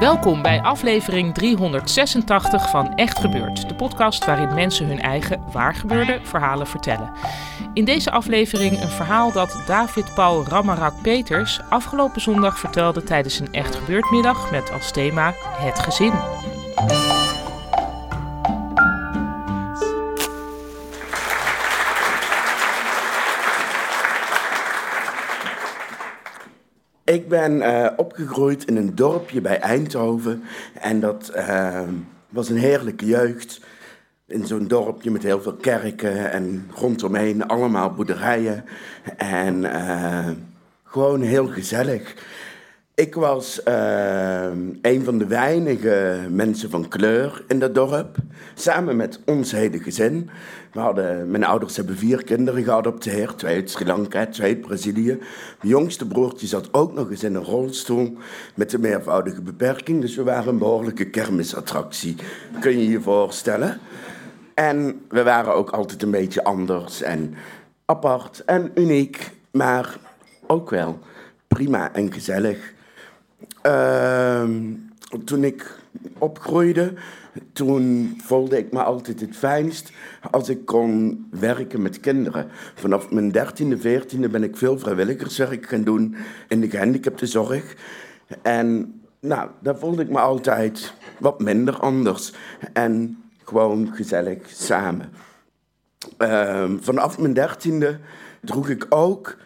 Welkom bij aflevering 386 van Echt Gebeurd, de podcast waarin mensen hun eigen waargebeurde verhalen vertellen. In deze aflevering een verhaal dat David Paul Ramarak Peters afgelopen zondag vertelde tijdens een Echt Gebeurd middag met als thema Het gezin. Ik ben uh, opgegroeid in een dorpje bij Eindhoven. En dat uh, was een heerlijke jeugd. In zo'n dorpje met heel veel kerken en rondomheen allemaal boerderijen. En uh, gewoon heel gezellig. Ik was uh, een van de weinige mensen van kleur in dat dorp. Samen met ons hele gezin. Mijn ouders hebben vier kinderen geadopteerd. Twee uit Sri Lanka, twee uit Brazilië. Mijn jongste broertje zat ook nog eens in een rolstoel met een meervoudige beperking. Dus we waren een behoorlijke kermisattractie. Kun je je voorstellen? En we waren ook altijd een beetje anders en apart en uniek. Maar ook wel prima en gezellig. Uh, toen ik opgroeide, toen voelde ik me altijd het fijnst als ik kon werken met kinderen. Vanaf mijn dertiende, veertiende ben ik veel vrijwilligerswerk gaan doen in de gehandicaptenzorg. En nou, daar voelde ik me altijd wat minder anders. En gewoon gezellig samen. Uh, vanaf mijn dertiende droeg ik ook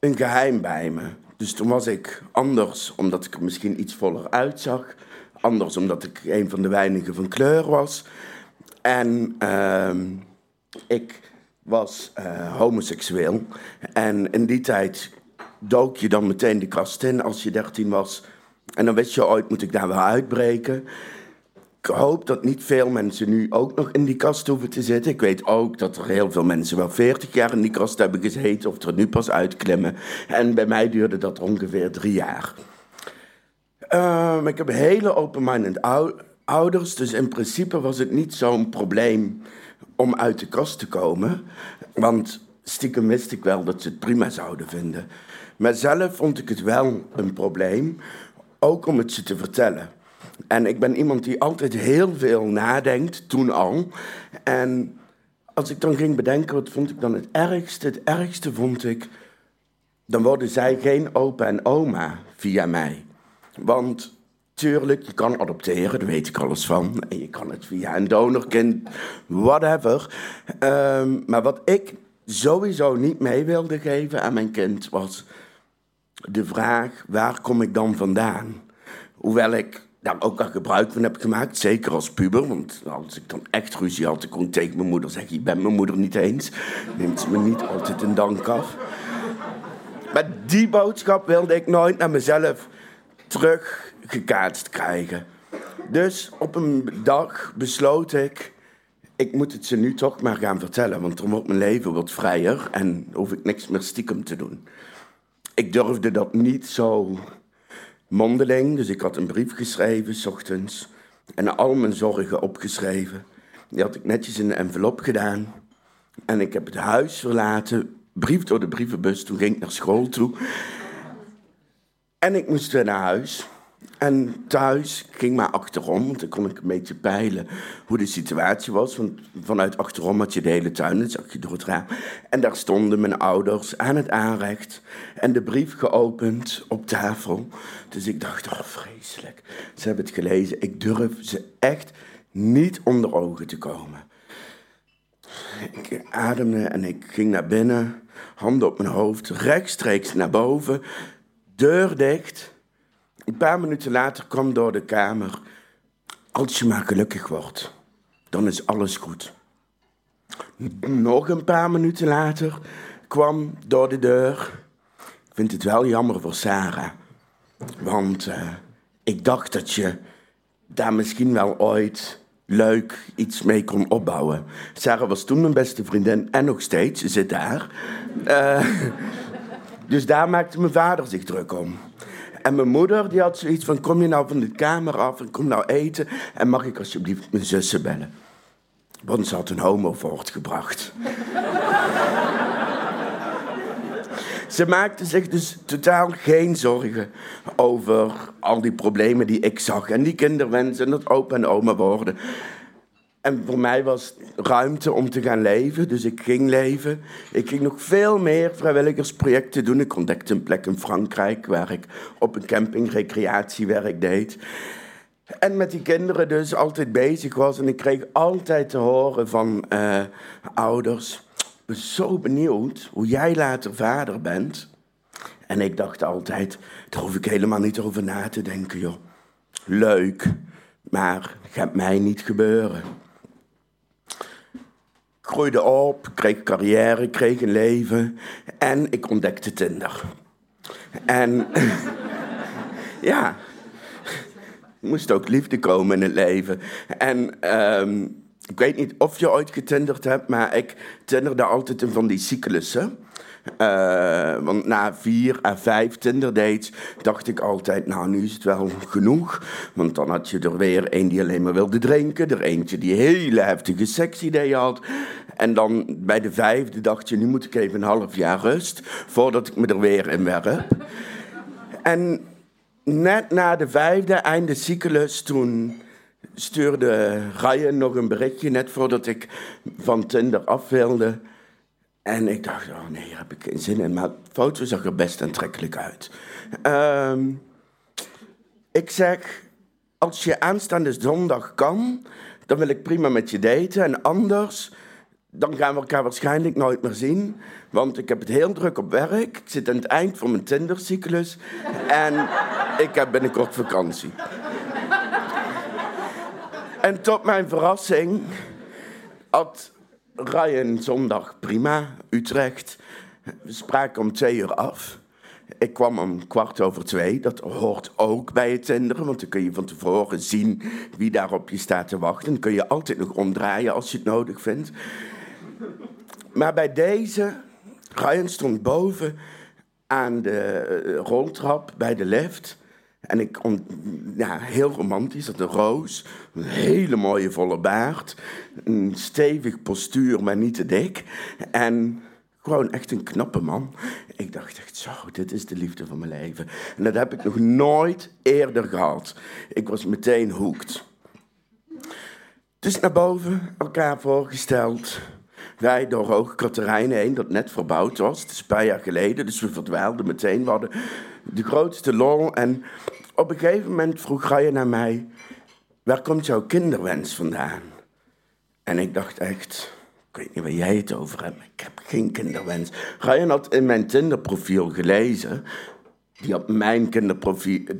een geheim bij me. Dus toen was ik anders, omdat ik er misschien iets voller uitzag. Anders omdat ik een van de weinigen van kleur was. En uh, ik was uh, homoseksueel. En in die tijd dook je dan meteen de kast in als je dertien was. En dan wist je ooit moet ik daar wel uitbreken. Ik hoop dat niet veel mensen nu ook nog in die kast hoeven te zitten. Ik weet ook dat er heel veel mensen wel 40 jaar in die kast hebben gezeten of er nu pas uitklimmen. En bij mij duurde dat ongeveer drie jaar. Uh, ik heb hele open-minded ouders, dus in principe was het niet zo'n probleem om uit de kast te komen. Want stiekem wist ik wel dat ze het prima zouden vinden. Maar zelf vond ik het wel een probleem, ook om het ze te vertellen. En ik ben iemand die altijd heel veel nadenkt, toen al. En als ik dan ging bedenken, wat vond ik dan het ergste? Het ergste vond ik, dan worden zij geen opa en oma via mij. Want tuurlijk, je kan adopteren, daar weet ik alles van. En je kan het via een donorkind, whatever. Um, maar wat ik sowieso niet mee wilde geven aan mijn kind was de vraag: waar kom ik dan vandaan? Hoewel ik daar ook al gebruik van heb gemaakt, zeker als puber. Want als ik dan echt ruzie had, ik kon tegen mijn moeder zeggen: Ik ben mijn moeder niet eens. Neemt ze me niet altijd een dank af. Maar die boodschap wilde ik nooit naar mezelf teruggekaatst krijgen. Dus op een dag besloot ik, ik moet het ze nu toch maar gaan vertellen, want dan wordt mijn leven wat vrijer en hoef ik niks meer stiekem te doen. Ik durfde dat niet zo mondeling, dus ik had een brief geschreven, s ochtends, en al mijn zorgen opgeschreven. Die had ik netjes in een envelop gedaan. En ik heb het huis verlaten, brief door de brievenbus, toen ging ik naar school toe. En ik moest weer naar huis. En thuis ging maar achterom, want dan kon ik een beetje peilen hoe de situatie was. Want vanuit achterom had je de hele tuin, dat zag je door het raam. En daar stonden mijn ouders aan het aanrecht en de brief geopend op tafel. Dus ik dacht, oh vreselijk, ze hebben het gelezen. Ik durf ze echt niet onder ogen te komen. Ik ademde en ik ging naar binnen, handen op mijn hoofd, rechtstreeks naar boven, deur dicht. Een paar minuten later kwam door de kamer. Als je maar gelukkig wordt, dan is alles goed. Nog een paar minuten later kwam door de deur. Ik vind het wel jammer voor Sarah. Want uh, ik dacht dat je daar misschien wel ooit leuk iets mee kon opbouwen. Sarah was toen mijn beste vriendin en nog steeds, ze zit daar. Uh, dus daar maakte mijn vader zich druk om. En mijn moeder die had zoiets van: kom je nou van de kamer af en kom nou eten en mag ik alsjeblieft mijn zussen bellen? Want ze had een homo voortgebracht. Ze maakte zich dus totaal geen zorgen over al die problemen die ik zag. En die kinderwensen en dat opa en oma worden. En voor mij was ruimte om te gaan leven, dus ik ging leven. Ik ging nog veel meer vrijwilligersprojecten doen. Ik ontdekte een plek in Frankrijk waar ik op een camping recreatiewerk deed. En met die kinderen dus altijd bezig was. En ik kreeg altijd te horen van uh, ouders ben zo benieuwd hoe jij later vader bent. En ik dacht altijd, daar hoef ik helemaal niet over na te denken, joh. Leuk, maar gaat mij niet gebeuren. Groeide op, kreeg carrière, kreeg een leven en ik ontdekte Tinder. En ja, moest ook liefde komen in het leven. En um, ik weet niet of je ooit getinderd hebt, maar ik tinderde altijd in van die cyclussen. Uh, want na vier à vijf Tinder-dates dacht ik altijd, nou nu is het wel genoeg. Want dan had je er weer een die alleen maar wilde drinken. Er eentje die hele heftige seksidee had. En dan bij de vijfde dacht je, nu moet ik even een half jaar rust voordat ik me er weer in werp. en net na de vijfde, einde cyclus, toen stuurde Ryan nog een berichtje net voordat ik van Tinder af wilde. En ik dacht, oh nee, daar heb ik geen zin in. Maar de foto zag er best aantrekkelijk uit. Uh, ik zeg, als je aanstaande zondag kan, dan wil ik prima met je daten. En anders, dan gaan we elkaar waarschijnlijk nooit meer zien. Want ik heb het heel druk op werk. Ik zit aan het eind van mijn Tinder-cyclus. en ik heb binnenkort vakantie. En tot mijn verrassing had Ryan zondag prima, Utrecht. We spraken om twee uur af. Ik kwam om kwart over twee. Dat hoort ook bij het tenderen, want dan kun je van tevoren zien wie daar op je staat te wachten. Dan kun je altijd nog omdraaien als je het nodig vindt. Maar bij deze, Ryan stond boven aan de eh, roltrap bij de lift. En ik, ja, heel romantisch, had een roos, een hele mooie volle baard, een stevig postuur, maar niet te dik. En gewoon echt een knappe man. Ik dacht echt zo, dit is de liefde van mijn leven. En dat heb ik nog nooit eerder gehad. Ik was meteen hoekt. Dus naar boven, elkaar voorgesteld. Wij door Hoge Katerijnen heen, dat net verbouwd was. Het is een paar jaar geleden, dus we verdwaalden meteen. We hadden de grootste lol. En op een gegeven moment vroeg Ryan naar mij: Waar komt jouw kinderwens vandaan? En ik dacht echt: Ik weet niet waar jij het over hebt, ik heb geen kinderwens. Ryan had in mijn Tinderprofiel gelezen. Die had mijn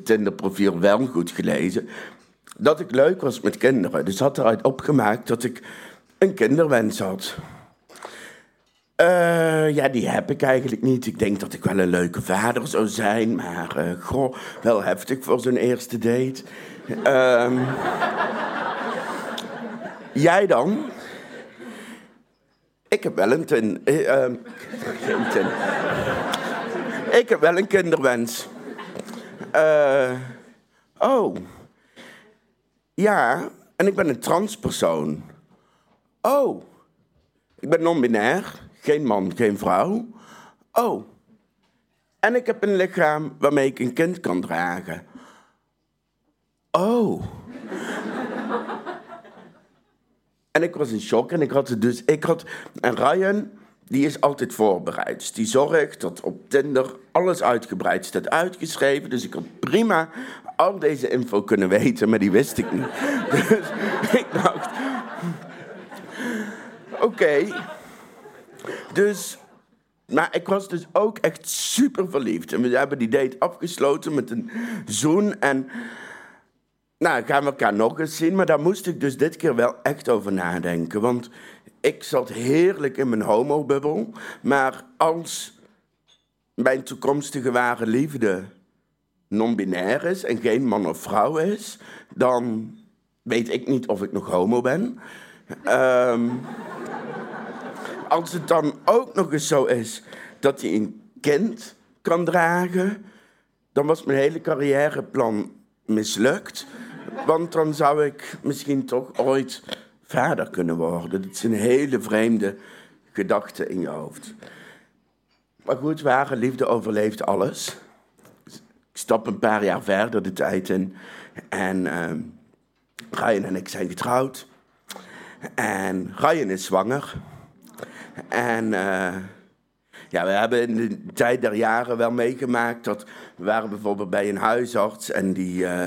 Tinderprofiel wel goed gelezen. Dat ik leuk was met kinderen. Dus had eruit opgemaakt dat ik een kinderwens had. Uh, ja, die heb ik eigenlijk niet. Ik denk dat ik wel een leuke vader zou zijn, maar uh, goh, wel heftig voor zo'n eerste date. Uh, jij dan? Ik heb wel een tin. Uh, geen tin. Ik heb wel een kinderwens. oh. Ja, en ik ben een transpersoon. Oh. Ik ben non-binair. Geen man, geen vrouw. Oh. En ik heb een lichaam waarmee ik een kind kan dragen. Oh. en ik was in shock en ik had dus... Ik had, en Ryan, die is altijd voorbereid. Dus die zorgt dat op Tinder alles uitgebreid staat uitgeschreven. Dus ik had prima al deze info kunnen weten, maar die wist ik niet. Dus ik dacht, oké. Dus, maar ik was dus ook echt super verliefd. En we hebben die date afgesloten met een zoen. En nou, gaan we elkaar nog eens zien. Maar daar moest ik dus dit keer wel echt over nadenken. Want ik zat heerlijk in mijn homobubbel. Maar als mijn toekomstige ware liefde non-binair is en geen man of vrouw is, dan weet ik niet of ik nog homo ben. Ehm, als het dan ook nog eens zo is dat hij een kind kan dragen, dan was mijn hele carrièreplan mislukt. Want dan zou ik misschien toch ooit vader kunnen worden. Dat is een hele vreemde gedachte in je hoofd. Maar goed, ware liefde overleeft alles. Ik stap een paar jaar verder de tijd in. En uh, Ryan en ik zijn getrouwd. En Ryan is zwanger. En uh, ja, we hebben in de tijd der jaren wel meegemaakt dat we waren bijvoorbeeld bij een huisarts en die, uh,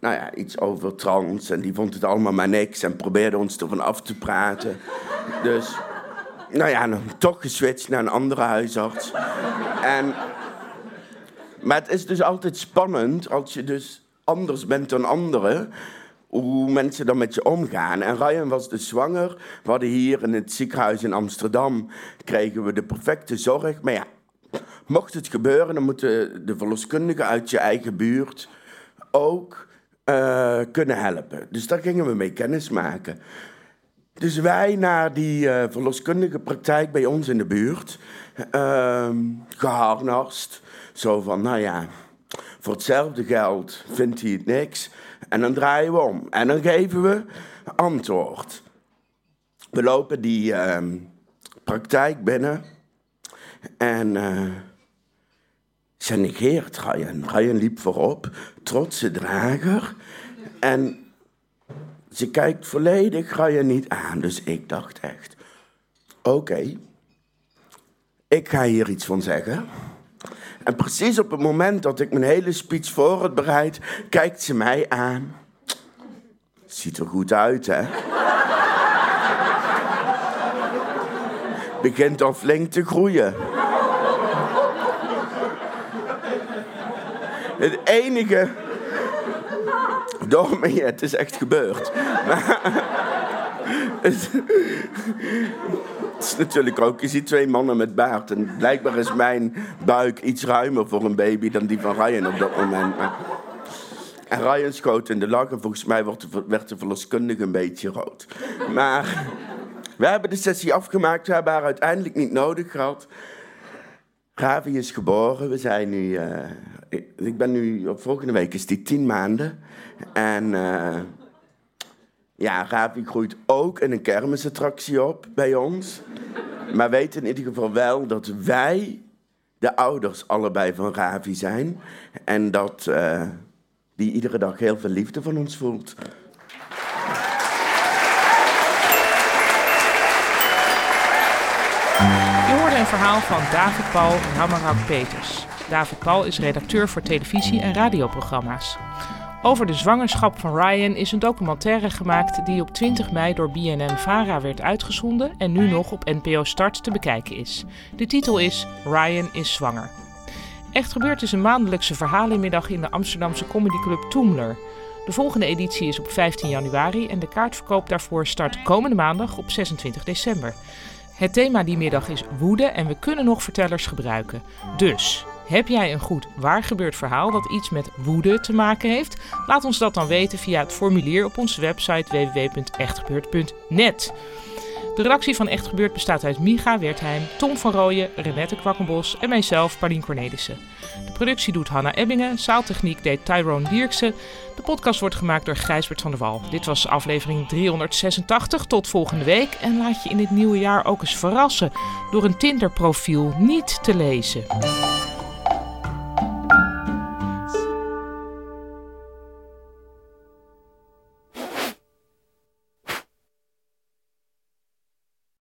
nou ja, iets over trans en die vond het allemaal maar niks en probeerde ons ervan af te praten. Dus, nou ja, toch geswitcht naar een andere huisarts. En, maar het is dus altijd spannend als je dus anders bent dan anderen hoe mensen dan met je omgaan. En Ryan was dus zwanger. We hadden hier in het ziekenhuis in Amsterdam... kregen we de perfecte zorg. Maar ja, mocht het gebeuren... dan moeten de verloskundigen uit je eigen buurt ook uh, kunnen helpen. Dus daar gingen we mee kennismaken. Dus wij naar die uh, verloskundige praktijk bij ons in de buurt... Uh, geharnast. Zo van, nou ja, voor hetzelfde geld vindt hij het niks... En dan draaien we om. En dan geven we antwoord. We lopen die uh, praktijk binnen. En uh, ze negeert Ryan. Ryan liep voorop, trotse drager. En ze kijkt volledig Ryan niet aan. Dus ik dacht echt, oké, ik ga hier iets van zeggen. En precies op het moment dat ik mijn hele speech voor bereid, kijkt ze mij aan. Ziet er goed uit, hè? Begint al flink te groeien. Het enige. Door het is echt gebeurd. Het, is natuurlijk ook, je ziet twee mannen met baard. En blijkbaar is mijn buik iets ruimer voor een baby dan die van Ryan op dat moment. en Ryan schoot in de lach en volgens mij werd de verloskundige een beetje rood. Maar we hebben de sessie afgemaakt, we hebben haar uiteindelijk niet nodig gehad. Ravi is geboren, we zijn nu... Uh, ik, ben nu, volgende week is die tien maanden. En... Uh, ja, Ravi groeit ook in een kermisattractie op bij ons. Maar weet in ieder geval wel dat wij de ouders allebei van Ravi zijn. En dat uh, die iedere dag heel veel liefde van ons voelt. Je hoorde een verhaal van David Paul Hamarak Peters. David Paul is redacteur voor televisie- en radioprogramma's. Over de zwangerschap van Ryan is een documentaire gemaakt die op 20 mei door BNN-Vara werd uitgezonden en nu nog op NPO Start te bekijken is. De titel is Ryan is zwanger. Echt gebeurd is een maandelijkse verhalenmiddag in de Amsterdamse comedyclub Toomler. De volgende editie is op 15 januari en de kaartverkoop daarvoor start komende maandag op 26 december. Het thema die middag is woede en we kunnen nog vertellers gebruiken. Dus heb jij een goed waar gebeurd verhaal dat iets met woede te maken heeft? Laat ons dat dan weten via het formulier op onze website www.echtgebeurd.net. De redactie van Echt Gebeurd bestaat uit Miga Wertheim, Tom van Rooyen, Renette Kwakkenbos en mijzelf, Paulien Cornelissen. De productie doet Hanna Ebbingen, zaaltechniek deed Tyrone Dierksen. De podcast wordt gemaakt door Gijsbert van der Wal. Dit was aflevering 386. Tot volgende week en laat je in dit nieuwe jaar ook eens verrassen door een Tinder-profiel niet te lezen.